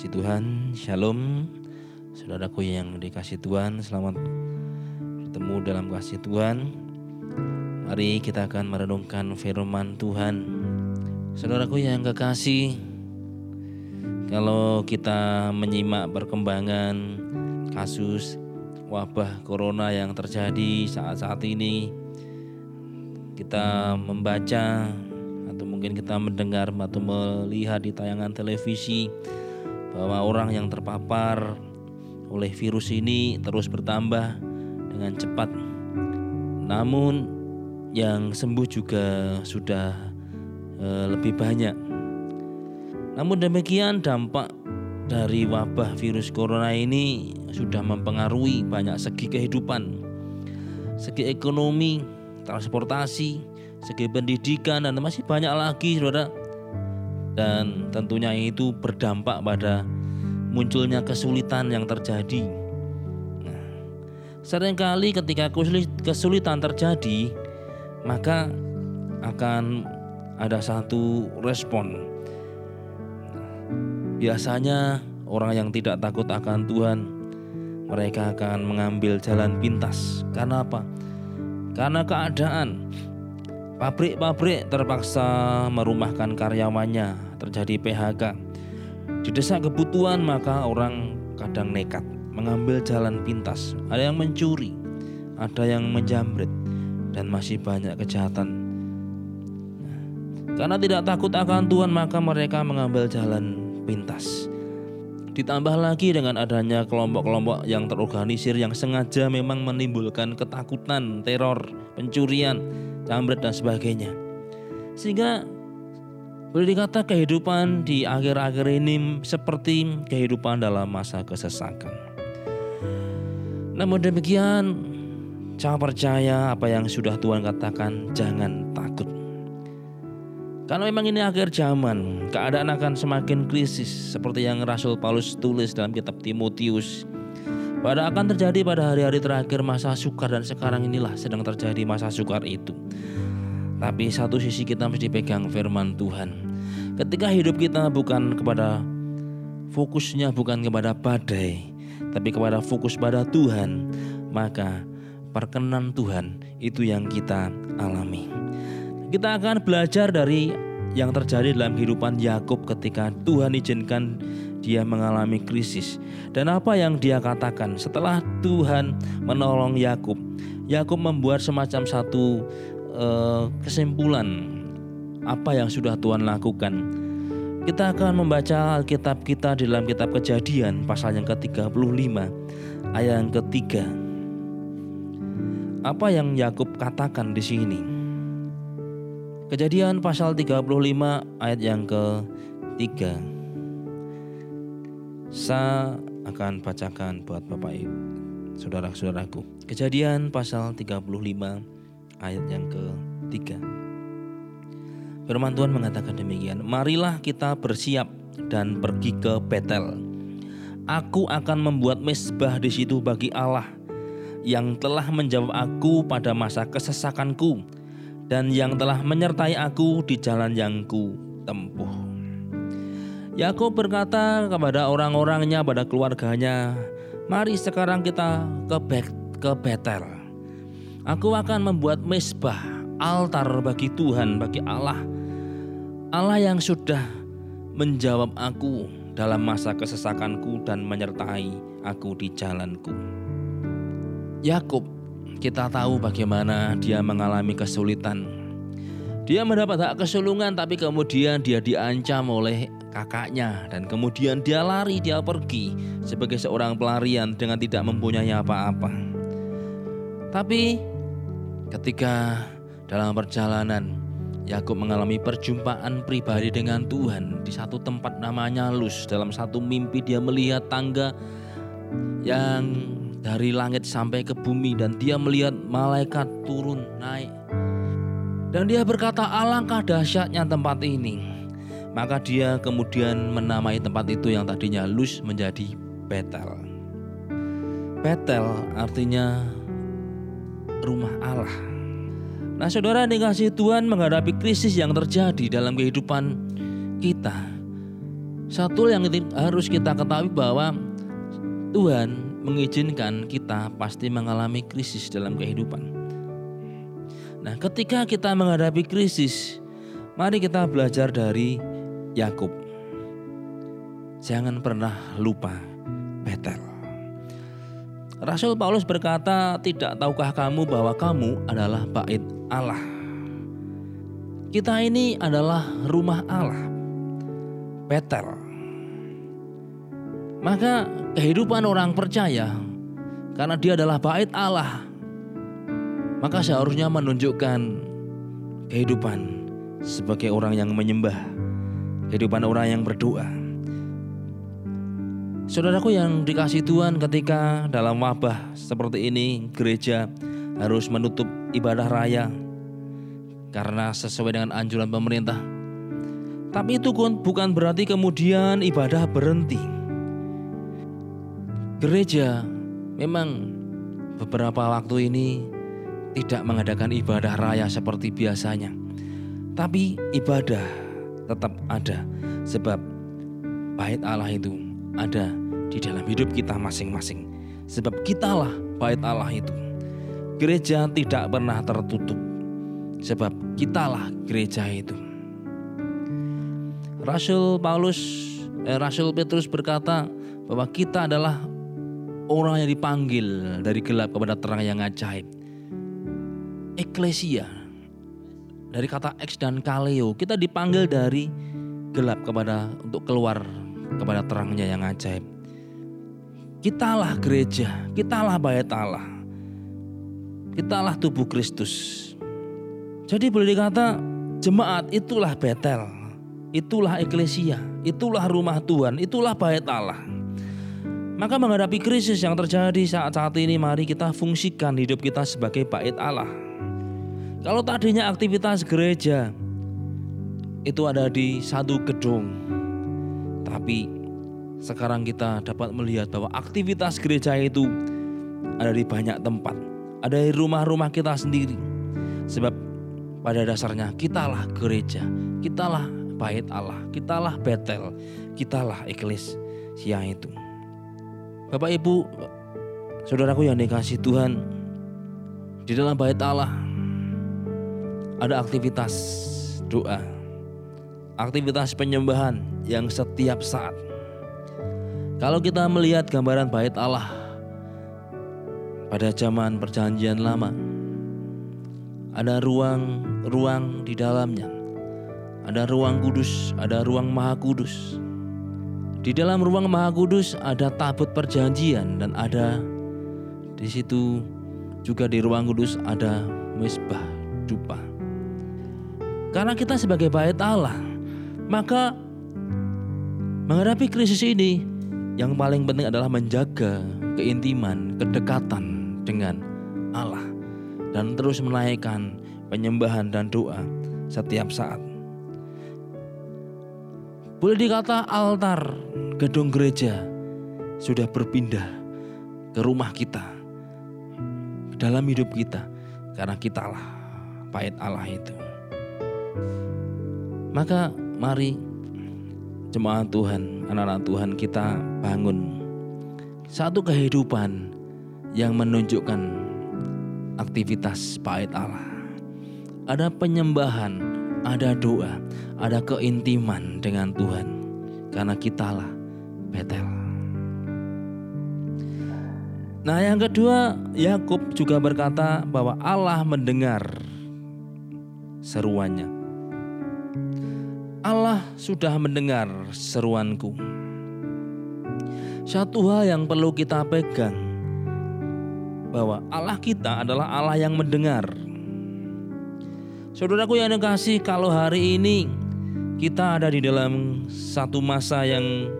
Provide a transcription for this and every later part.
Puji Tuhan, Shalom. Saudaraku yang dikasih Tuhan, selamat bertemu dalam kasih Tuhan. Mari kita akan merenungkan firman Tuhan. Saudaraku yang kekasih Kalau kita menyimak perkembangan kasus wabah corona yang terjadi saat-saat ini Kita membaca atau mungkin kita mendengar atau melihat di tayangan televisi bahwa orang yang terpapar oleh virus ini terus bertambah dengan cepat. Namun yang sembuh juga sudah e, lebih banyak. Namun demikian dampak dari wabah virus corona ini sudah mempengaruhi banyak segi kehidupan, segi ekonomi, transportasi, segi pendidikan dan masih banyak lagi saudara dan tentunya itu berdampak pada munculnya kesulitan yang terjadi. Nah, sering kali ketika kesulitan terjadi, maka akan ada satu respon. Biasanya orang yang tidak takut akan Tuhan, mereka akan mengambil jalan pintas. Karena apa? Karena keadaan pabrik-pabrik terpaksa merumahkan karyawannya terjadi PHK. Di desa kebutuhan maka orang kadang nekat mengambil jalan pintas. Ada yang mencuri, ada yang menjamret, dan masih banyak kejahatan. Karena tidak takut akan Tuhan maka mereka mengambil jalan pintas. Ditambah lagi dengan adanya kelompok-kelompok yang terorganisir yang sengaja memang menimbulkan ketakutan, teror, pencurian, jambret dan sebagainya. Sehingga boleh dikata kehidupan di akhir-akhir ini seperti kehidupan dalam masa kesesakan. Namun demikian, jangan percaya apa yang sudah Tuhan katakan, jangan takut. Karena memang ini akhir zaman, keadaan akan semakin krisis seperti yang Rasul Paulus tulis dalam kitab Timotius. Pada akan terjadi pada hari-hari terakhir masa sukar dan sekarang inilah sedang terjadi masa sukar itu. Tapi satu sisi kita mesti pegang firman Tuhan. Ketika hidup kita bukan kepada fokusnya bukan kepada badai, tapi kepada fokus pada Tuhan, maka perkenan Tuhan itu yang kita alami. Kita akan belajar dari yang terjadi dalam kehidupan Yakub ketika Tuhan izinkan dia mengalami krisis dan apa yang dia katakan setelah Tuhan menolong Yakub. Yakub membuat semacam satu uh, kesimpulan apa yang sudah Tuhan lakukan. Kita akan membaca Alkitab kita di dalam kitab Kejadian pasal yang ke-35 ayat yang ketiga. Apa yang Yakub katakan di sini? Kejadian pasal 35 ayat yang ketiga. Saya akan bacakan buat Bapak Ibu, saudara-saudaraku. Kejadian pasal 35 ayat yang ketiga. Firman Tuhan mengatakan demikian, marilah kita bersiap dan pergi ke Betel. Aku akan membuat mesbah di situ bagi Allah yang telah menjawab aku pada masa kesesakanku dan yang telah menyertai aku di jalan yang ku tempuh. Yakub berkata kepada orang-orangnya, pada keluarganya, "Mari sekarang kita ke ke Betel." Aku akan membuat mesbah, altar bagi Tuhan, bagi Allah. Allah yang sudah menjawab aku dalam masa kesesakanku dan menyertai aku di jalanku. Yakub, kita tahu bagaimana dia mengalami kesulitan. Dia mendapat hak kesulungan tapi kemudian dia diancam oleh kakaknya dan kemudian dia lari, dia pergi sebagai seorang pelarian dengan tidak mempunyai apa-apa. Tapi Ketika dalam perjalanan Yakub mengalami perjumpaan pribadi dengan Tuhan di satu tempat namanya Luz. Dalam satu mimpi dia melihat tangga yang dari langit sampai ke bumi dan dia melihat malaikat turun naik. Dan dia berkata alangkah dahsyatnya tempat ini. Maka dia kemudian menamai tempat itu yang tadinya Luz menjadi Betel. Betel artinya rumah Allah. Nah saudara dikasih Tuhan menghadapi krisis yang terjadi dalam kehidupan kita. Satu yang harus kita ketahui bahwa Tuhan mengizinkan kita pasti mengalami krisis dalam kehidupan. Nah, ketika kita menghadapi krisis, mari kita belajar dari Yakub. Jangan pernah lupa Betel. Rasul Paulus berkata, "Tidak tahukah kamu bahwa kamu adalah bait Allah?" Kita ini adalah rumah Allah. Betel. Maka kehidupan orang percaya karena dia adalah bait Allah maka seharusnya menunjukkan kehidupan sebagai orang yang menyembah, kehidupan orang yang berdoa. Saudaraku yang dikasih Tuhan ketika dalam wabah seperti ini gereja harus menutup ibadah raya karena sesuai dengan anjuran pemerintah tapi itu bukan berarti kemudian ibadah berhenti. Gereja memang beberapa waktu ini tidak mengadakan ibadah raya seperti biasanya. Tapi ibadah tetap ada sebab bait Allah itu ada di dalam hidup kita masing-masing. Sebab kitalah bait Allah itu. Gereja tidak pernah tertutup. Sebab kitalah gereja itu. Rasul Paulus, eh, Rasul Petrus berkata bahwa kita adalah orang yang dipanggil dari gelap kepada terang yang ajaib. Eklesia dari kata ex dan kaleo kita dipanggil dari gelap kepada untuk keluar kepada terangnya yang ajaib. Kitalah gereja, kitalah bait Allah. Kitalah tubuh Kristus. Jadi boleh dikata jemaat itulah Betel Itulah eklesia, itulah rumah Tuhan, itulah bait Allah. Maka menghadapi krisis yang terjadi saat-saat ini mari kita fungsikan hidup kita sebagai bait Allah. Kalau tadinya aktivitas gereja itu ada di satu gedung. Tapi sekarang kita dapat melihat bahwa aktivitas gereja itu ada di banyak tempat. Ada di rumah-rumah kita sendiri. Sebab pada dasarnya kitalah gereja, kitalah bait Allah, kitalah Betel, kitalah siang itu. Bapak Ibu, saudaraku yang dikasih Tuhan, di dalam bait Allah ada aktivitas doa, aktivitas penyembahan yang setiap saat. Kalau kita melihat gambaran bait Allah pada zaman perjanjian lama, ada ruang-ruang di dalamnya ada ruang kudus, ada ruang maha kudus. Di dalam ruang maha kudus ada tabut perjanjian dan ada di situ juga di ruang kudus ada mesbah dupa. Karena kita sebagai bait Allah, maka menghadapi krisis ini yang paling penting adalah menjaga keintiman, kedekatan dengan Allah dan terus menaikkan penyembahan dan doa setiap saat. Boleh dikata altar gedung gereja sudah berpindah ke rumah kita, ke dalam hidup kita, karena kitalah bait Allah itu. Maka mari jemaat Tuhan, anak-anak Tuhan kita bangun satu kehidupan yang menunjukkan aktivitas bait Allah. Ada penyembahan, ada doa, ada keintiman dengan Tuhan. Karena kitalah Betel. Nah, yang kedua, Yakub juga berkata bahwa Allah mendengar seruannya. Allah sudah mendengar seruanku. Satu hal yang perlu kita pegang bahwa Allah kita adalah Allah yang mendengar Saudaraku yang kasih, kalau hari ini kita ada di dalam satu masa yang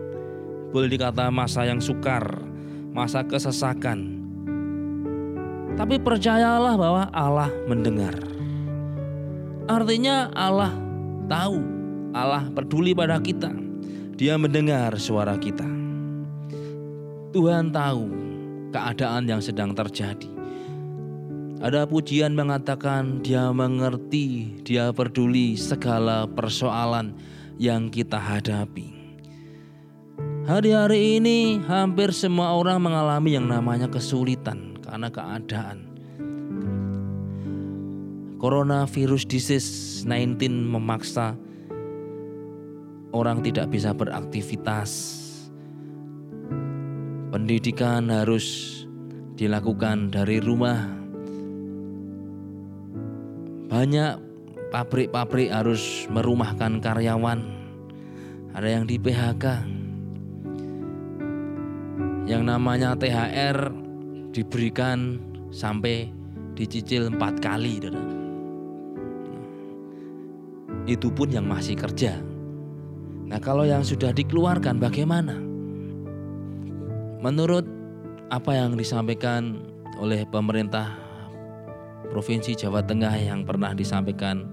boleh dikata masa yang sukar, masa kesesakan. Tapi percayalah bahwa Allah mendengar. Artinya Allah tahu, Allah peduli pada kita. Dia mendengar suara kita. Tuhan tahu keadaan yang sedang terjadi. Ada pujian mengatakan dia mengerti, dia peduli segala persoalan yang kita hadapi. Hari-hari ini hampir semua orang mengalami yang namanya kesulitan karena keadaan. Coronavirus disease 19 memaksa orang tidak bisa beraktivitas. Pendidikan harus dilakukan dari rumah. Banyak pabrik-pabrik harus merumahkan karyawan. Ada yang di PHK yang namanya THR diberikan sampai dicicil empat kali. Itu pun yang masih kerja. Nah kalau yang sudah dikeluarkan bagaimana? Menurut apa yang disampaikan oleh pemerintah Provinsi Jawa Tengah yang pernah disampaikan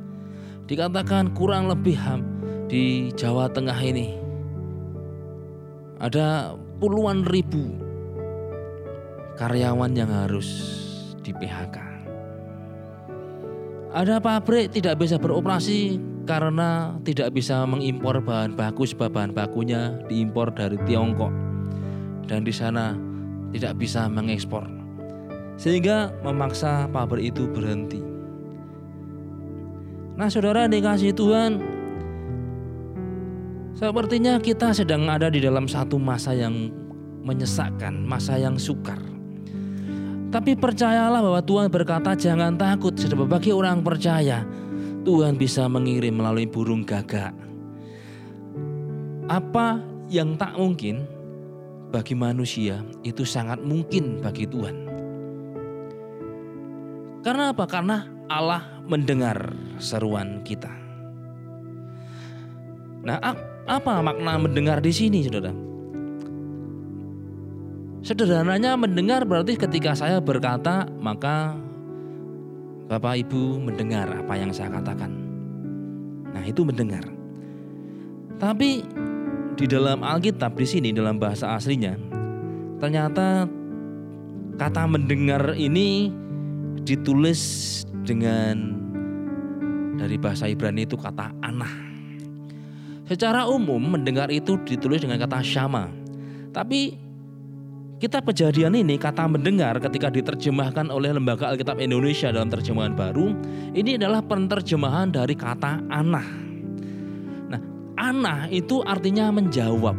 Dikatakan kurang lebih di Jawa Tengah ini Ada puluhan ribu karyawan yang harus di PHK. Ada pabrik tidak bisa beroperasi karena tidak bisa mengimpor bahan baku sebab bahan bakunya diimpor dari Tiongkok dan di sana tidak bisa mengekspor sehingga memaksa pabrik itu berhenti. Nah, saudara dikasih Tuhan, Sepertinya kita sedang ada di dalam satu masa yang menyesakkan, masa yang sukar. Tapi percayalah bahwa Tuhan berkata jangan takut sebab bagi orang percaya Tuhan bisa mengirim melalui burung gagak. Apa yang tak mungkin bagi manusia itu sangat mungkin bagi Tuhan. Karena apa? Karena Allah mendengar seruan kita. Nah, apa makna mendengar di sini, saudara? Sederhananya mendengar berarti ketika saya berkata, maka Bapak Ibu mendengar apa yang saya katakan. Nah, itu mendengar. Tapi di dalam Alkitab di sini dalam bahasa aslinya ternyata kata mendengar ini ditulis dengan dari bahasa Ibrani itu kata anah. Secara umum mendengar itu ditulis dengan kata syama. Tapi kita kejadian ini kata mendengar ketika diterjemahkan oleh Lembaga Alkitab Indonesia dalam terjemahan baru ini adalah penerjemahan dari kata anah. Nah, anah itu artinya menjawab.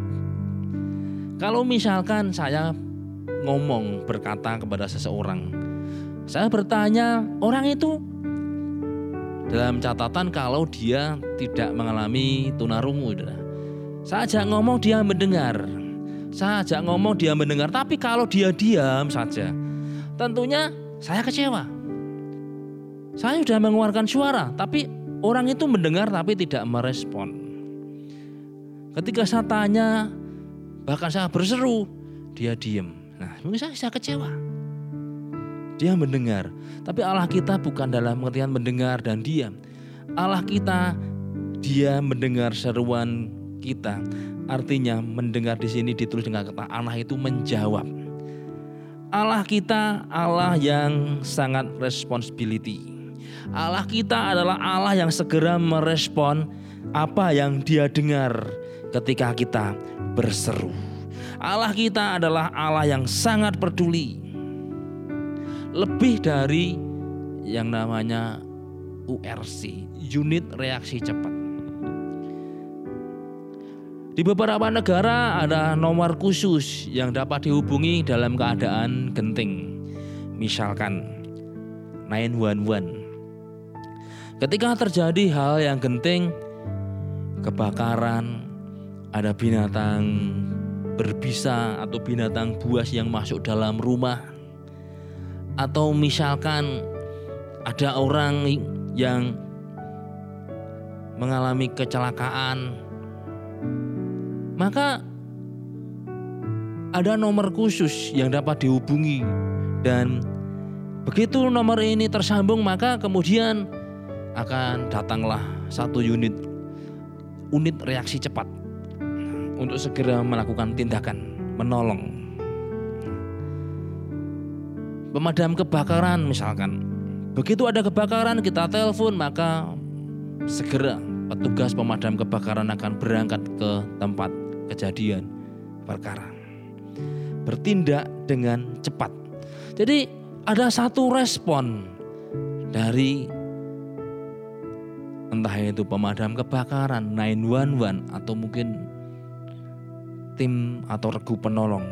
Kalau misalkan saya ngomong berkata kepada seseorang, saya bertanya, orang itu dalam catatan kalau dia tidak mengalami tunarungu. Saya ajak ngomong dia mendengar. Saya ajak ngomong dia mendengar. Tapi kalau dia diam saja, tentunya saya kecewa. Saya sudah mengeluarkan suara, tapi orang itu mendengar tapi tidak merespon. Ketika saya tanya, bahkan saya berseru, dia diam. Nah, mungkin saya, saya kecewa. Dia mendengar. Tapi Allah kita bukan dalam pengertian mendengar dan diam. Allah kita dia mendengar seruan kita. Artinya mendengar di sini ditulis dengan kata Allah itu menjawab. Allah kita Allah yang sangat responsibility. Allah kita adalah Allah yang segera merespon apa yang dia dengar ketika kita berseru. Allah kita adalah Allah yang sangat peduli lebih dari yang namanya URC, unit reaksi cepat. Di beberapa negara ada nomor khusus yang dapat dihubungi dalam keadaan genting. Misalkan 911. Ketika terjadi hal yang genting, kebakaran, ada binatang berbisa atau binatang buas yang masuk dalam rumah, atau misalkan ada orang yang mengalami kecelakaan maka ada nomor khusus yang dapat dihubungi dan begitu nomor ini tersambung maka kemudian akan datanglah satu unit unit reaksi cepat untuk segera melakukan tindakan menolong pemadam kebakaran misalkan. Begitu ada kebakaran kita telepon maka segera petugas pemadam kebakaran akan berangkat ke tempat kejadian, perkara. Bertindak dengan cepat. Jadi ada satu respon dari entah itu pemadam kebakaran, 911 atau mungkin tim atau regu penolong.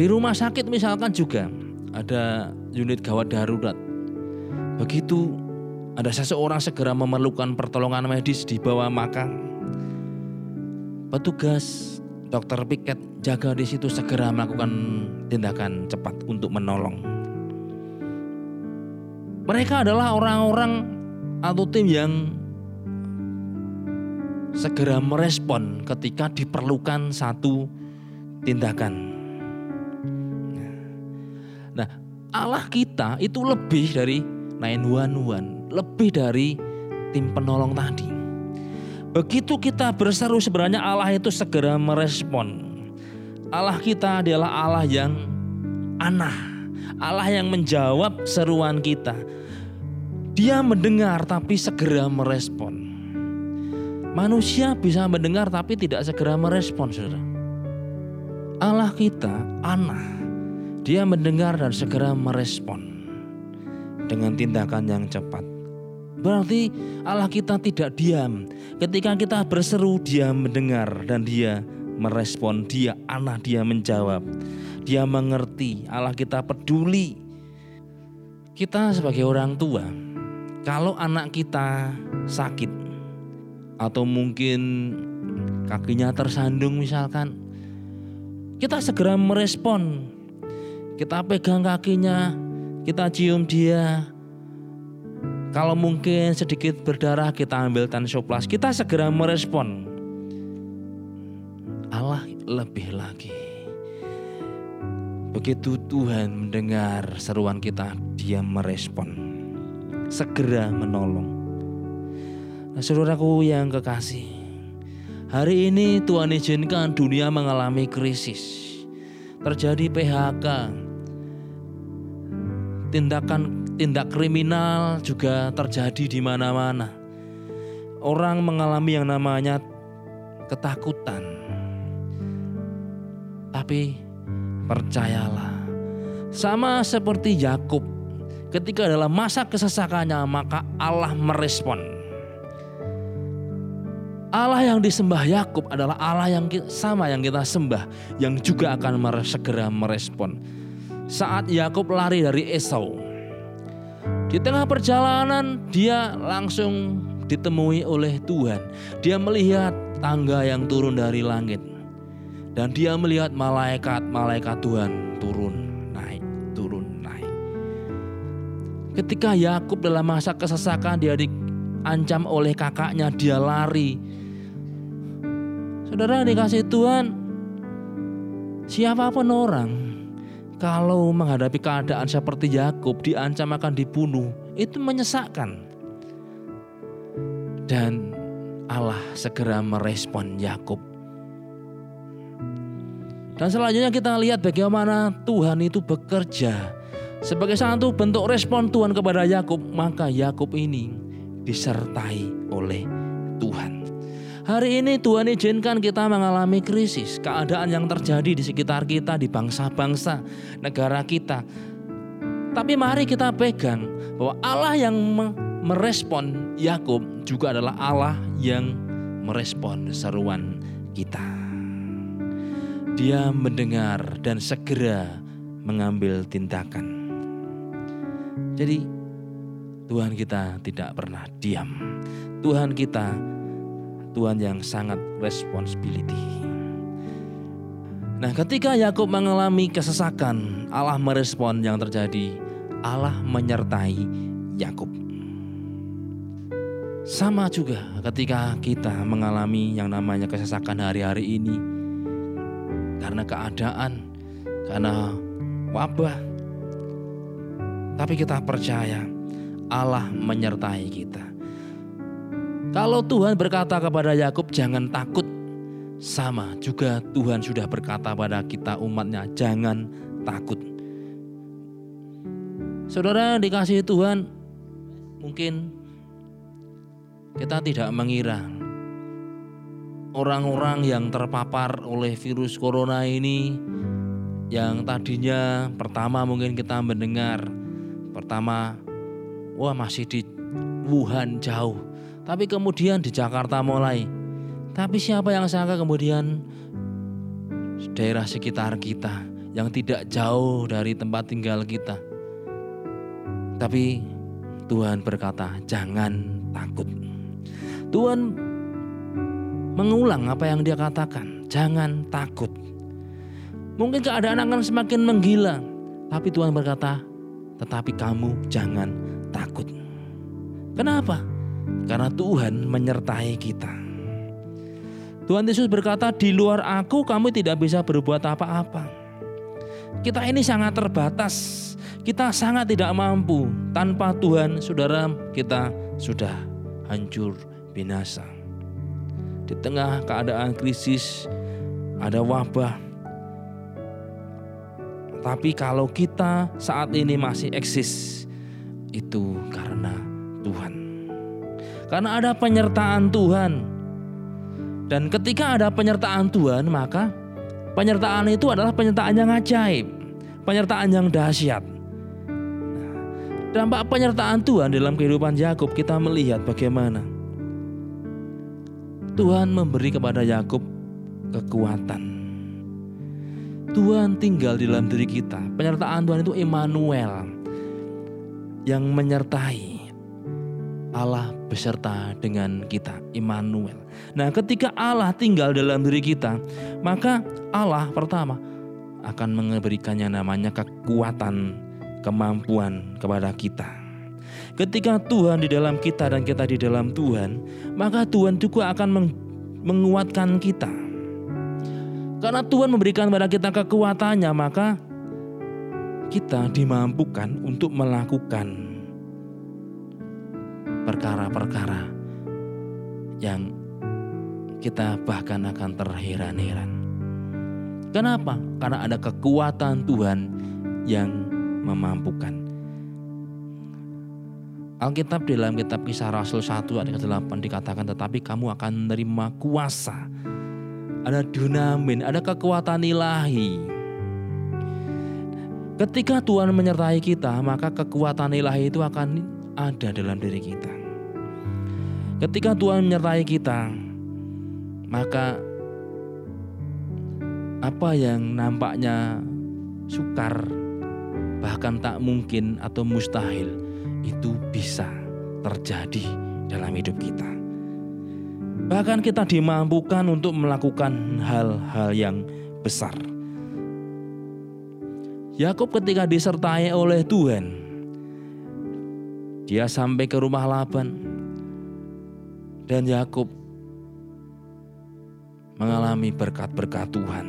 Di rumah sakit misalkan juga ada unit gawat darurat. Begitu ada seseorang segera memerlukan pertolongan medis di bawah makam Petugas dokter piket jaga di situ segera melakukan tindakan cepat untuk menolong. Mereka adalah orang-orang atau tim yang segera merespon ketika diperlukan satu tindakan. Nah, Allah kita itu lebih dari 911, lebih dari tim penolong tadi. Begitu kita berseru sebenarnya Allah itu segera merespon. Allah kita adalah Allah yang anah. Allah yang menjawab seruan kita. Dia mendengar tapi segera merespon. Manusia bisa mendengar tapi tidak segera merespon, saudara. Allah kita anah. Dia mendengar dan segera merespon dengan tindakan yang cepat. Berarti Allah kita tidak diam. Ketika kita berseru, dia mendengar dan dia merespon. Dia anak, dia menjawab. Dia mengerti, Allah kita peduli. Kita sebagai orang tua, kalau anak kita sakit atau mungkin kakinya tersandung misalkan, kita segera merespon. Kita pegang kakinya, kita cium dia, kalau mungkin sedikit berdarah kita ambil tansoplas, kita segera merespon. Allah lebih lagi. Begitu Tuhan mendengar seruan kita, dia merespon. Segera menolong. Nah, saudaraku yang kekasih, hari ini Tuhan izinkan dunia mengalami krisis. Terjadi PHK, tindakan tindak kriminal juga terjadi di mana-mana. Orang mengalami yang namanya ketakutan. Tapi percayalah, sama seperti Yakub, ketika dalam masa kesesakannya maka Allah merespon. Allah yang disembah Yakub adalah Allah yang sama yang kita sembah yang juga akan segera merespon. Saat Yakub lari dari Esau, di tengah perjalanan dia langsung ditemui oleh Tuhan. Dia melihat tangga yang turun dari langit. Dan dia melihat malaikat-malaikat Tuhan turun, naik, turun, naik. Ketika Yakub dalam masa kesesakan dia diancam oleh kakaknya, dia lari. Saudara dikasih Tuhan, siapa pun orang kalau menghadapi keadaan seperti Yakub diancam akan dibunuh, itu menyesakkan. Dan Allah segera merespon Yakub. Dan selanjutnya kita lihat bagaimana Tuhan itu bekerja sebagai satu bentuk respon Tuhan kepada Yakub, maka Yakub ini disertai oleh Tuhan. Hari ini Tuhan izinkan kita mengalami krisis, keadaan yang terjadi di sekitar kita, di bangsa-bangsa, negara kita. Tapi mari kita pegang bahwa Allah yang merespon Yakub juga adalah Allah yang merespon seruan kita. Dia mendengar dan segera mengambil tindakan. Jadi Tuhan kita tidak pernah diam. Tuhan kita Tuhan yang sangat responsibility. Nah, ketika Yakub mengalami kesesakan, Allah merespon yang terjadi. Allah menyertai Yakub. Sama juga ketika kita mengalami yang namanya kesesakan hari-hari ini karena keadaan, karena wabah. Tapi kita percaya Allah menyertai kita. Kalau Tuhan berkata kepada Yakub, "Jangan takut," sama juga Tuhan sudah berkata pada kita, umatnya, "Jangan takut." Saudara dikasih Tuhan, mungkin kita tidak mengira orang-orang yang terpapar oleh virus corona ini yang tadinya pertama mungkin kita mendengar pertama wah masih di Wuhan jauh tapi kemudian di Jakarta mulai tapi siapa yang sangka kemudian daerah sekitar kita yang tidak jauh dari tempat tinggal kita tapi Tuhan berkata jangan takut Tuhan mengulang apa yang dia katakan jangan takut Mungkin keadaan akan semakin menggila. Tapi Tuhan berkata, tetapi kamu jangan. Kenapa? Karena Tuhan menyertai kita. Tuhan Yesus berkata, di luar aku kamu tidak bisa berbuat apa-apa. Kita ini sangat terbatas. Kita sangat tidak mampu. Tanpa Tuhan, saudara, kita sudah hancur binasa. Di tengah keadaan krisis, ada wabah, tapi kalau kita saat ini masih eksis, itu karena Tuhan. Karena ada penyertaan Tuhan. Dan ketika ada penyertaan Tuhan, maka penyertaan itu adalah penyertaan yang ajaib, penyertaan yang dahsyat. Nah, dampak penyertaan Tuhan dalam kehidupan Yakub kita melihat bagaimana Tuhan memberi kepada Yakub kekuatan Tuhan tinggal di dalam diri kita. Penyertaan Tuhan itu Immanuel yang menyertai Allah beserta dengan kita, Immanuel. Nah, ketika Allah tinggal dalam diri kita, maka Allah pertama akan memberikannya namanya kekuatan, kemampuan kepada kita. Ketika Tuhan di dalam kita dan kita di dalam Tuhan, maka Tuhan juga akan menguatkan kita. Karena Tuhan memberikan kepada kita kekuatannya, maka kita dimampukan untuk melakukan perkara-perkara yang kita bahkan akan terheran-heran. Kenapa? Karena ada kekuatan Tuhan yang memampukan. Alkitab dalam kitab kisah Rasul 1 ayat 8 dikatakan tetapi kamu akan menerima kuasa ada dunamin, ada kekuatan ilahi. Ketika Tuhan menyertai kita, maka kekuatan ilahi itu akan ada dalam diri kita. Ketika Tuhan menyertai kita, maka apa yang nampaknya sukar, bahkan tak mungkin atau mustahil, itu bisa terjadi dalam hidup kita. Bahkan kita dimampukan untuk melakukan hal-hal yang besar. Yakub ketika disertai oleh Tuhan, dia sampai ke rumah Laban dan Yakub mengalami berkat-berkat Tuhan.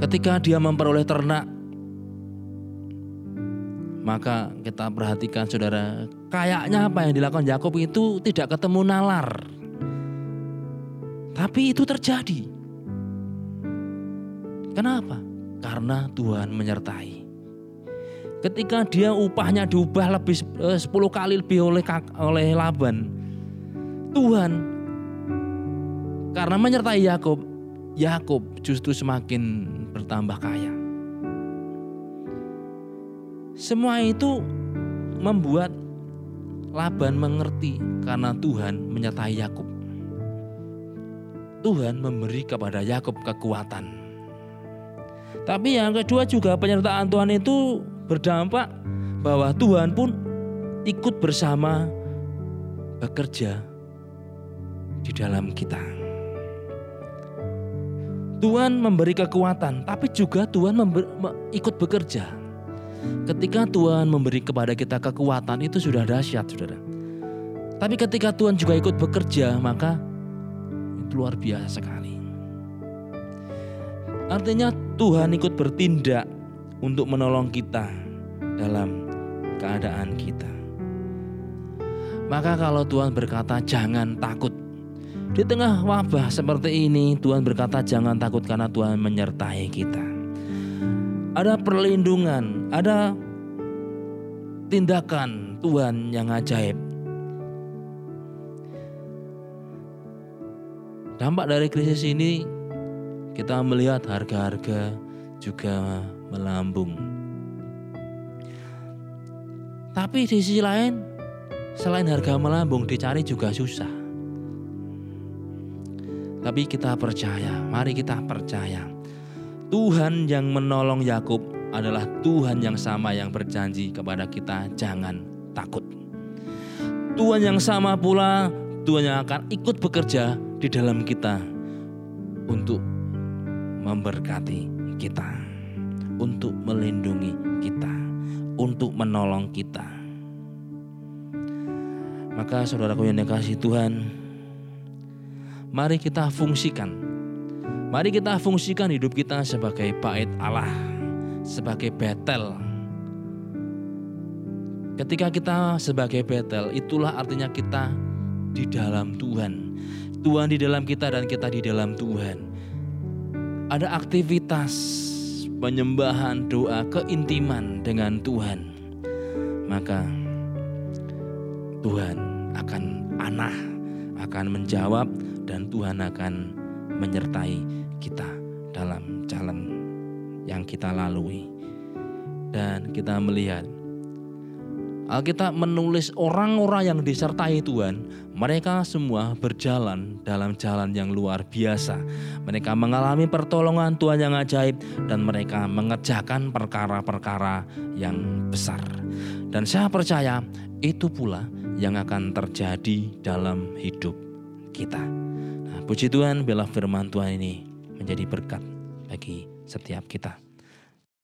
Ketika dia memperoleh ternak, maka kita perhatikan saudara, kayaknya apa yang dilakukan Yakub itu tidak ketemu nalar. Tapi itu terjadi. Kenapa? Karena Tuhan menyertai. Ketika dia upahnya diubah lebih 10 eh, kali lebih oleh oleh Laban. Tuhan karena menyertai Yakub, Yakub justru semakin bertambah kaya. Semua itu membuat Laban mengerti karena Tuhan menyertai Yakub. Tuhan memberi kepada Yakub kekuatan. Tapi yang kedua juga penyertaan Tuhan itu berdampak bahwa Tuhan pun ikut bersama bekerja di dalam kita. Tuhan memberi kekuatan, tapi juga Tuhan ikut bekerja. Ketika Tuhan memberi kepada kita kekuatan itu sudah dahsyat, saudara. Tapi ketika Tuhan juga ikut bekerja, maka itu luar biasa sekali. Artinya Tuhan ikut bertindak untuk menolong kita dalam keadaan kita. Maka kalau Tuhan berkata jangan takut. Di tengah wabah seperti ini Tuhan berkata jangan takut karena Tuhan menyertai kita. Ada perlindungan, ada tindakan Tuhan yang ajaib. Dampak dari krisis ini kita melihat harga-harga juga melambung. Tapi di sisi lain, selain harga melambung dicari juga susah. Tapi kita percaya, mari kita percaya. Tuhan yang menolong Yakub adalah Tuhan yang sama yang berjanji kepada kita jangan takut. Tuhan yang sama pula Tuhan yang akan ikut bekerja di dalam kita untuk memberkati kita, untuk melindungi kita, untuk menolong kita. Maka saudaraku yang dikasih Tuhan, mari kita fungsikan. Mari kita fungsikan hidup kita sebagai bait Allah, sebagai betel. Ketika kita sebagai betel, itulah artinya kita di dalam Tuhan. Tuhan di dalam kita dan kita di dalam Tuhan. Ada aktivitas penyembahan, doa, keintiman dengan Tuhan. Maka Tuhan akan anah, akan menjawab dan Tuhan akan menyertai kita dalam jalan yang kita lalui. Dan kita melihat Alkitab menulis orang-orang yang disertai Tuhan, mereka semua berjalan dalam jalan yang luar biasa. Mereka mengalami pertolongan Tuhan yang ajaib dan mereka mengerjakan perkara-perkara yang besar. Dan saya percaya itu pula yang akan terjadi dalam hidup kita. Nah, puji Tuhan, bila firman Tuhan ini menjadi berkat bagi setiap kita.